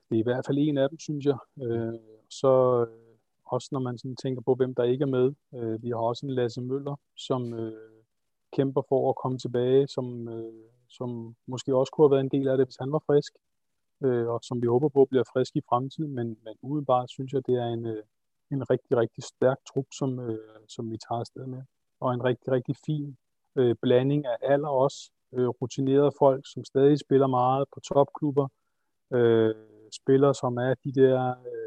Det er i hvert fald en af dem, synes jeg. Øh, så øh, også når man sådan tænker på, hvem der ikke er med. Øh, vi har også en Lasse Møller, som, øh, kæmper for at komme tilbage, som, øh, som måske også kunne have været en del af det, hvis han var frisk, øh, og som vi håber på bliver frisk i fremtiden, men, men udenbart synes jeg, det er en, øh, en rigtig, rigtig stærk trup, som, øh, som vi tager afsted med, og en rigtig, rigtig fin øh, blanding af alder også, øh, rutinerede folk, som stadig spiller meget på topklubber, øh, spillere, som er de der øh,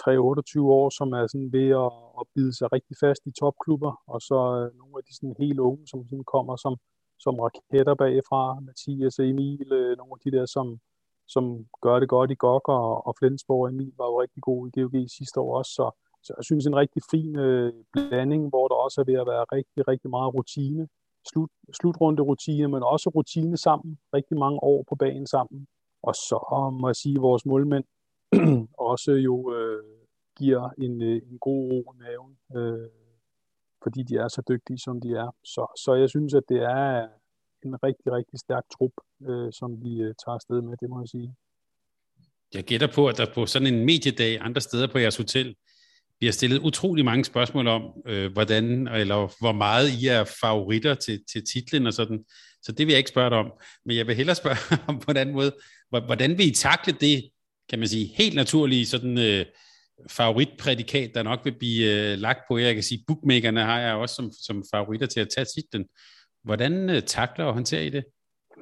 3-28 år, som er sådan ved at, at bide sig rigtig fast i topklubber, og så øh, nogle af de sådan helt unge, som sådan kommer som, som raketter bagfra, Mathias og Emil, øh, nogle af de der, som, som gør det godt i GOG, og, og Flensborg. Og Emil var jo rigtig god i GOG sidste år også, så, så jeg synes en rigtig fin øh, blanding, hvor der også er ved at være rigtig, rigtig meget rutine, slut, slutrunde rutine, men også rutine sammen, rigtig mange år på banen sammen. Og så må jeg sige, at vores målmænd også jo øh, giver en, øh, en god ro i maven, øh, fordi de er så dygtige, som de er. Så, så jeg synes, at det er en rigtig, rigtig stærk trup, øh, som vi øh, tager afsted med, det må jeg sige. Jeg gætter på, at der på sådan en mediedag andre steder på jeres hotel, vi har stillet utrolig mange spørgsmål om, øh, hvordan eller hvor meget I er favoritter til, til titlen og sådan. Så det vil jeg ikke spørge dig om. Men jeg vil hellere spørge om på en anden måde. Hvordan vil I takle det, kan man sige, helt naturlige sådan, øh, favoritprædikat, der nok vil blive øh, lagt på jer? Jeg kan sige, bookmakerne har jeg også som, som favoritter til at tage titlen. Hvordan øh, takler og håndterer I det?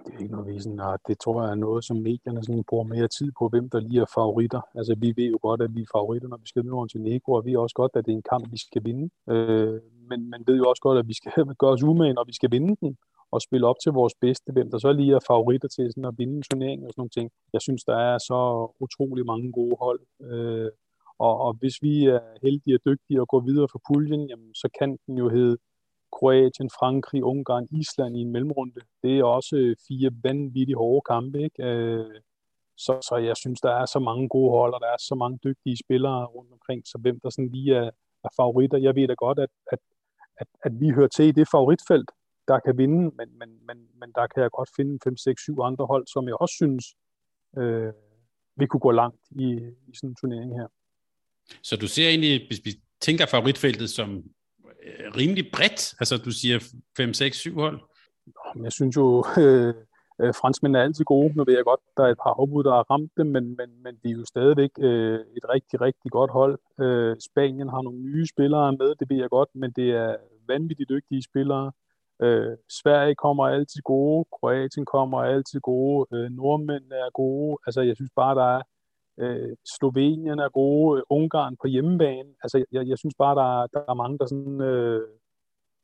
det er ikke noget, vi sådan har. Det tror jeg er noget, som medierne sådan bruger mere tid på, hvem der lige er favoritter. Altså, vi ved jo godt, at vi er favoritter, når vi skal møde Montenegro, og vi ved også godt, at det er en kamp, vi skal vinde. Øh, men man ved jo også godt, at vi skal gøre os umage, når vi skal vinde den, og spille op til vores bedste. Hvem der så lige er favoritter til sådan at vinde en turnering og sådan nogle ting. Jeg synes, der er så utrolig mange gode hold. Øh, og, og hvis vi er heldige og dygtige og går videre fra puljen, jamen, så kan den jo hedde Kroatien, Frankrig, Ungarn, Island i en mellemrunde. Det er også øh, fire vanvittigt hårde kampe. Ikke? Øh, så, så jeg synes, der er så mange gode hold, og der er så mange dygtige spillere rundt omkring, så hvem der sådan lige er, er favoritter. Jeg ved da godt, at, at, at, at vi hører til i det favoritfelt, der kan vinde, men, men, men, men der kan jeg godt finde 5, 6, 7 andre hold, som jeg også synes, øh, vi kunne gå langt i, i sådan en turnering her. Så du ser egentlig, hvis vi tænker favoritfeltet som øh, rimelig bredt? Altså, du siger 5, 6, 7 hold? Jeg synes jo, øh, øh, franskmændene er altid gode. Nu ved jeg godt, der er et par afbud, der har ramt dem, men, men, men de er jo stadigvæk øh, et rigtig, rigtig godt hold. Øh, Spanien har nogle nye spillere med, det ved jeg godt, men det er vanvittigt dygtige spillere. Øh, Sverige kommer altid gode, Kroatien kommer altid gode, øh, nordmændene er gode. Altså, jeg synes bare, der er Øh, Slovenien er gode, øh, Ungarn på hjemmebane. Altså, jeg, jeg synes bare, der er, der er mange, der sådan, øh,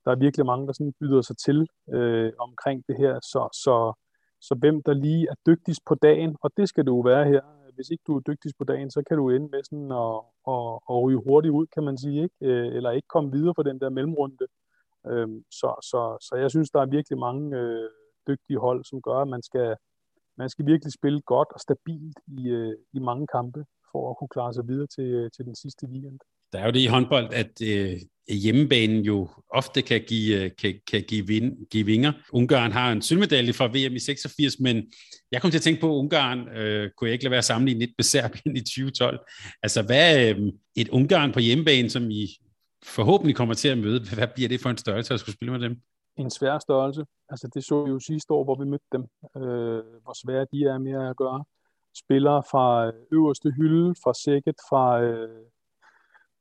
der er virkelig mange, der sådan byder sig til øh, omkring det her. Så, så, så hvem der lige er dygtigst på dagen, og det skal du være her. Hvis ikke du er dygtigst på dagen, så kan du ende med sådan at, at, at ryge hurtigt ud, kan man sige, ikke? Øh, eller ikke komme videre på den der mellemrunde. Øh, så, så, så jeg synes, der er virkelig mange øh, dygtige hold, som gør, at man skal, man skal virkelig spille godt og stabilt i, øh, i mange kampe for at kunne klare sig videre til, øh, til den sidste weekend. Der er jo det i håndbold, at øh, hjemmebanen jo ofte kan give, øh, kan, kan give, vin, give vinger. Ungarn har en sølvmedalje fra VM i 86, men jeg kom til at tænke på, at Ungarn øh, kunne jeg ikke lade være at sammenligne lidt med Serbien i 2012. Altså, hvad øh, et Ungarn på hjemmebane, som I forhåbentlig kommer til at møde, hvad bliver det for en størrelse at skulle spille med dem? en svær størrelse. Altså det så vi jo sidste år, hvor vi mødte dem, øh, hvor svære de er med at gøre. Spillere fra øh, øverste hylde, fra sækket, fra, øh,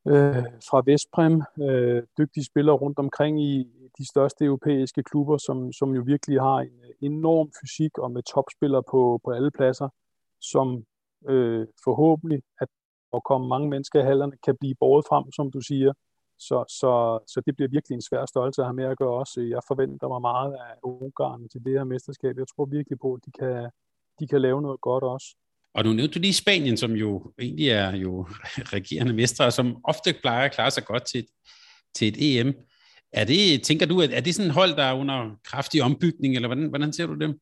øh, fra Vestprem, øh, dygtige spillere rundt omkring i de største europæiske klubber, som, som jo virkelig har en øh, enorm fysik og med topspillere på, på alle pladser, som øh, forhåbentlig, at der komme mange mennesker i hallerne, kan blive båret frem, som du siger, så, så, så det bliver virkelig en svær størrelse at have med at gøre også. Jeg forventer mig meget af Ungarn til det her mesterskab. Jeg tror virkelig på, at de kan, de kan lave noget godt også. Og nu nævnte du lige Spanien, som jo egentlig er jo regerende mestre, som ofte plejer at klare sig godt til et, til et EM. Er det, tænker du, at er det sådan et hold, der er under kraftig ombygning, eller hvordan, hvordan ser du dem?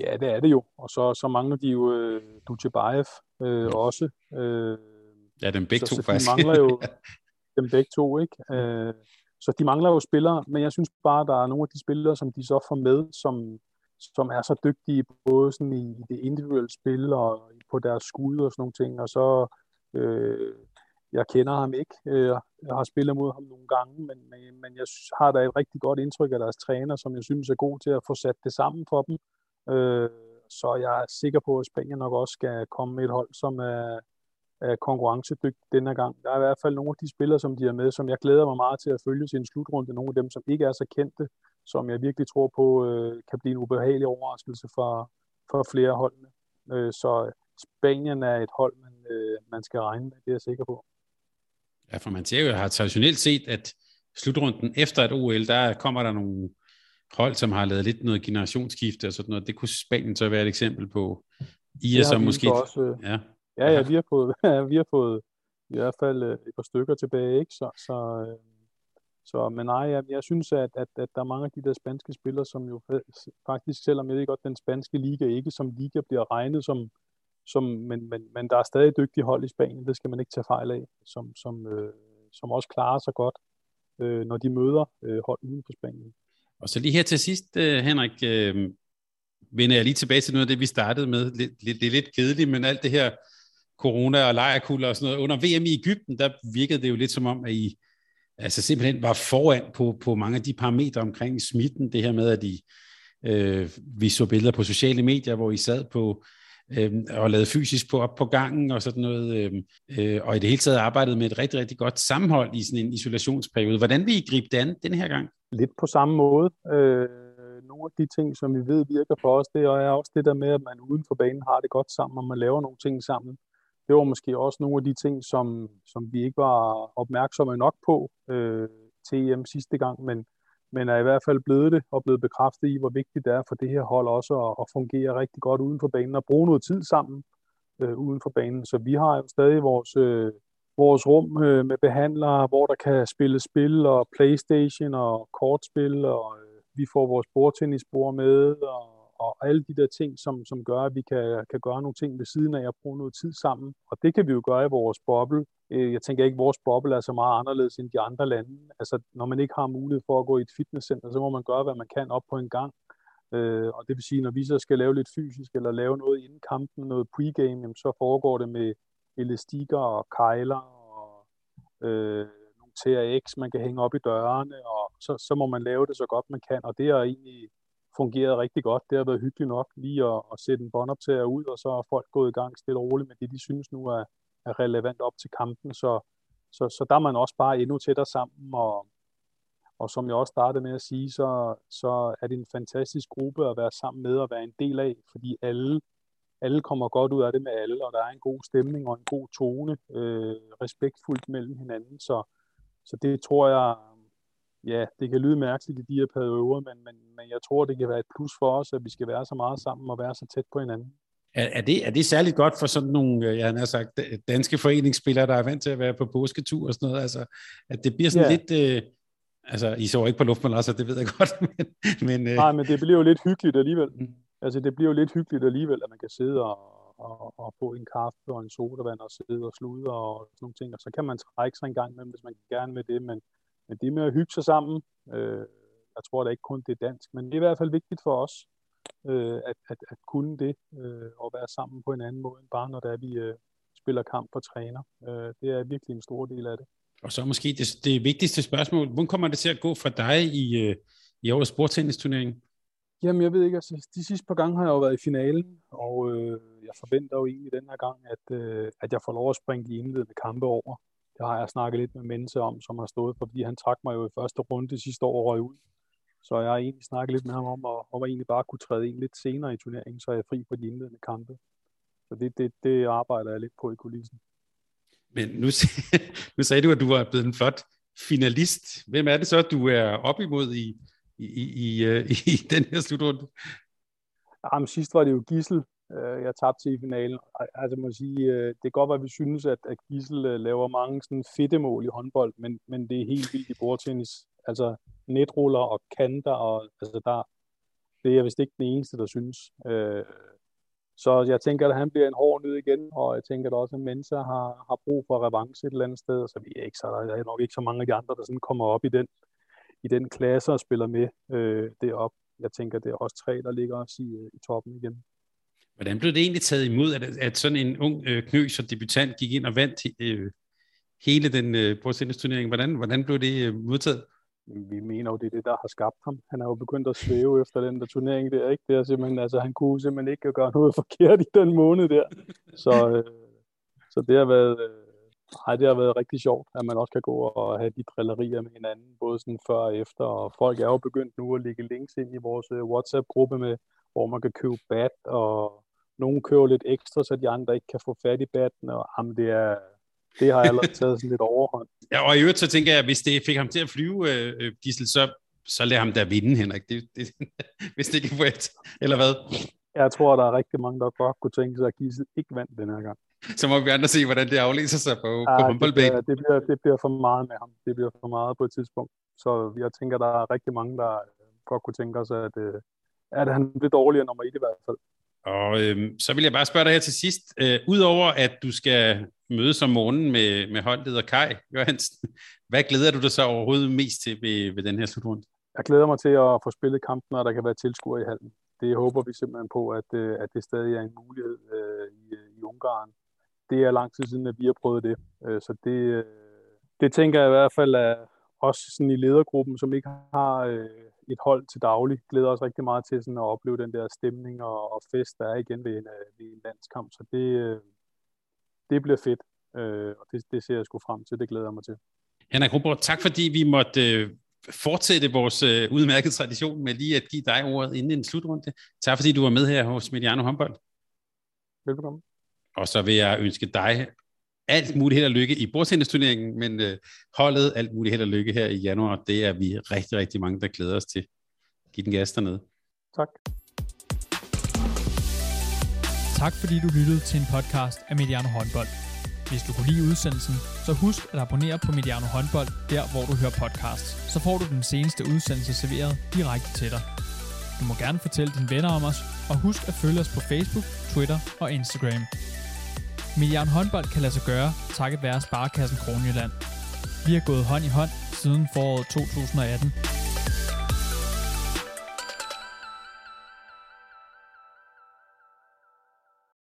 Ja, det er det jo. Og så, så mangler de jo uh, Dutjebaev øh, også. Øh, ja, dem begge så, to så faktisk. De mangler jo, dem begge to, ikke? Øh, så de mangler jo spillere, men jeg synes bare, der er nogle af de spillere, som de så får med, som, som er så dygtige både sådan i, i det individuelle spil og på deres skud og sådan nogle ting, og så øh, jeg kender ham ikke. Øh, jeg har spillet mod ham nogle gange, men, men, men jeg har da et rigtig godt indtryk af deres træner, som jeg synes er god til at få sat det sammen for dem. Øh, så jeg er sikker på, at Spanien nok også skal komme med et hold, som er, er konkurrencedygtigt denne gang. Der er i hvert fald nogle af de spillere, som de er med, som jeg glæder mig meget til at følge sin slutrunde. Nogle af dem, som ikke er så kendte, som jeg virkelig tror på, øh, kan blive en ubehagelig overraskelse for, for flere holdene. Øh, så Spanien er et hold, man, øh, man skal regne med, det er jeg sikker på. Ja, for man ser jo, har traditionelt set, at slutrunden efter et OL, der kommer der nogle hold, som har lavet lidt noget generationsskifte og sådan noget. Det kunne Spanien så være et eksempel på. I er så måske... Også, øh, ja ja, ja, vi har fået, vi har fået i hvert fald øh, et par stykker tilbage, ikke? Så, så, øh, så men nej, jeg, jeg synes, at, at, at der er mange af de der spanske spillere, som jo faktisk, selvom jeg ved godt, den spanske liga ikke som liga bliver regnet som, som men, men, men der er stadig dygtige hold i Spanien, det skal man ikke tage fejl af, som, som, øh, som også klarer sig godt, øh, når de møder øh, hold uden for Spanien. Og så lige her til sidst, øh, Henrik, øh, vender jeg lige tilbage til noget af det, vi startede med. Det, det er lidt kedeligt, men alt det her corona og lejrkulder og sådan noget. Under VM i Ægypten, der virkede det jo lidt som om, at I altså simpelthen var foran på, på mange af de parametre omkring smitten. Det her med, at I, øh, vi så billeder på sociale medier, hvor I sad på øh, og lavede fysisk på op på gangen og sådan noget, øh, øh, og i det hele taget arbejdede med et rigtig, rigtig godt sammenhold i sådan en isolationsperiode. Hvordan vil I gribe det an den her gang? Lidt på samme måde. Øh, nogle af de ting, som vi ved virker for os, det er også det der med, at man uden for banen har det godt sammen, og man laver nogle ting sammen. Det var måske også nogle af de ting, som, som vi ikke var opmærksomme nok på øh, til EM sidste gang, men men er i hvert fald blevet det og blevet bekræftet i, hvor vigtigt det er for det her hold også at, at fungere rigtig godt uden for banen og bruge noget tid sammen øh, uden for banen. Så vi har jo stadig vores, øh, vores rum øh, med behandlere, hvor der kan spille spil og Playstation og kortspil, og øh, vi får vores bordtennisbord med, og og alle de der ting, som, som gør, at vi kan, kan gøre nogle ting ved siden af at bruge noget tid sammen. Og det kan vi jo gøre i vores boble. Øh, jeg tænker ikke, at vores boble er så meget anderledes end de andre lande. Altså, når man ikke har mulighed for at gå i et fitnesscenter, så må man gøre, hvad man kan op på en gang. Øh, og det vil sige, når vi så skal lave lidt fysisk, eller lave noget inden kampen, noget pregame, jamen, så foregår det med elastikker og kejler og øh, nogle TRX, man kan hænge op i dørene, og så, så må man lave det så godt man kan. Og det er egentlig fungeret rigtig godt. Det har været hyggeligt nok lige at, at sætte en båndoptager ud, og så er folk gået i gang stille og roligt med det, de synes nu er, er relevant op til kampen. Så, så, så der er man også bare endnu tættere sammen, og, og som jeg også startede med at sige, så, så er det en fantastisk gruppe at være sammen med og være en del af, fordi alle, alle kommer godt ud af det med alle, og der er en god stemning og en god tone, øh, respektfuldt mellem hinanden. Så, så det tror jeg, ja, det kan lyde mærkeligt i de her perioder, men, men, men jeg tror, det kan være et plus for os, at vi skal være så meget sammen og være så tæt på hinanden. Er, er, det, er det særligt godt for sådan nogle, øh, jeg har sagt, danske foreningsspillere, der er vant til at være på påsketur og sådan noget, altså, at det bliver sådan ja. lidt, øh, altså, I så ikke på luftmalasser, det ved jeg godt, men... men øh... Nej, men det bliver jo lidt hyggeligt alligevel. Mm. Altså, det bliver jo lidt hyggeligt alligevel, at man kan sidde og, og, og få en kaffe og en sodavand og sidde og slude og sådan nogle ting, og så kan man trække sig en gang med, hvis man gerne med det, men men det med at hygge sig sammen, øh, jeg tror da ikke kun det er dansk, men det er i hvert fald vigtigt for os, øh, at, at, at kunne det, øh, og være sammen på en anden måde, end bare når det er, vi øh, spiller kamp og træner. Øh, det er virkelig en stor del af det. Og så måske det, det vigtigste spørgsmål, hvordan kommer det til at gå for dig i, øh, i årets sportstennisturnering? Jamen, jeg ved ikke, altså de sidste par gange har jeg jo været i finalen, og øh, jeg forventer jo egentlig den her gang, at, øh, at jeg får lov at springe de indledende kampe over. Det har jeg snakket lidt med Mense om, som har stået for, fordi han trak mig jo i første runde sidste år og røg ud. Så jeg har egentlig snakket lidt med ham om, at, om at egentlig bare kunne træde ind lidt senere i turneringen, så jeg er fri på de indledende kampe. Så det, det, det arbejder jeg lidt på i kulissen. Men nu, nu sagde du, at du var blevet en flot finalist. Hvem er det så, du er op imod i, i, i, i, øh, i den her slutrunde? Jamen, sidst var det jo Gissel, øh, jeg tabte til i finalen. Altså må sige, øh, det kan godt, at vi synes, at, at Gissel øh, laver mange sådan fedte mål i håndbold, men, men det er helt vildt i bordtennis. Altså netruller og kanter, og altså der, det er jeg vist ikke den eneste, der synes. Øh, så jeg tænker, at han bliver en hård nød igen, og jeg tænker at også, at Mensa har, har brug for revanche et eller andet sted, så vi er ikke så, der er nok ikke så mange af de andre, der sådan kommer op i den, i den klasse og spiller med øh, deroppe. Jeg tænker, det er også tre, der ligger os i, øh, i toppen igen. Hvordan blev det egentlig taget imod, at, at sådan en ung øh, knøs og debutant gik ind og vandt øh, hele den øh, bordtennisturnering. Hvordan, hvordan blev det øh, modtaget? Vi mener jo, det er det, der har skabt ham. Han har jo begyndt at svæve efter den der turnering der, ikke? Det er simpelthen, altså, han kunne simpelthen ikke gøre noget forkert i den måned der. Så, øh, så det har været, øh, ej, det har været rigtig sjovt, at man også kan gå og have de drillerier med hinanden, både sådan før og efter, og folk er jo begyndt nu at lægge links ind i vores øh, WhatsApp-gruppe med, hvor man kan købe bat, og nogen køber lidt ekstra, så de andre ikke kan få fat i batten, og jamen, det er, det har allerede taget sådan lidt overhånd. Ja, og i øvrigt så tænker jeg, at hvis det fik ham til at flyve, øh, øh Gisel, så, så lad ham da vinde, Henrik. Det, det, hvis det ikke er et, eller hvad? Jeg tror, der er rigtig mange, der godt kunne tænke sig, at Gisel ikke vandt den her gang. Så må vi andre se, hvordan det aflæser sig på, ja, på håndboldbanen. Det, det, bliver, det bliver for meget med ham. Det bliver for meget på et tidspunkt. Så jeg tænker, der er rigtig mange, der godt kunne tænke sig, at, øh, at han bliver dårligere nummer et i hvert fald. Og øh, så vil jeg bare spørge dig her til sidst. Øh, Udover at du skal mødes om morgenen med, med holdleder Kai Johansen, hvad glæder du dig så overhovedet mest til ved, ved den her slutrunde? Jeg glæder mig til at få spillet kampen, når der kan være tilskuere i hallen. Det håber vi simpelthen på, at, øh, at det stadig er en mulighed øh, i, i Ungarn. Det er lang tid siden, at vi har prøvet det. Øh, så det, øh, det tænker jeg i hvert fald, at også sådan i ledergruppen, som ikke har øh, et hold til daglig, glæder os rigtig meget til sådan at opleve den der stemning og, og fest, der er igen ved en, øh, ved en landskamp. Så det, øh, det bliver fedt, øh, og det, det ser jeg sgu frem til. Det glæder jeg mig til. Henrik Ruborg, tak fordi vi måtte øh, fortsætte vores øh, udmærkede tradition med lige at give dig ordet inden en slutrunde. Tak fordi du var med her hos Mediano Håndbold. Velkommen. Og så vil jeg ønske dig alt muligt held og lykke i bordtennisturneringen, men øh, holdet alt muligt held og lykke her i januar. Det er vi rigtig, rigtig mange, der glæder os til. Giv den gas dernede. Tak. Tak fordi du lyttede til en podcast af Mediano Håndbold. Hvis du kunne lide udsendelsen, så husk at abonnere på Mediano Håndbold, der hvor du hører podcasts. Så får du den seneste udsendelse serveret direkte til dig. Du må gerne fortælle dine venner om os, og husk at følge os på Facebook, Twitter og Instagram. Milliarden håndbold kan lade sig gøre, takket være Sparkassen Kronjylland. Vi har gået hånd i hånd siden foråret 2018.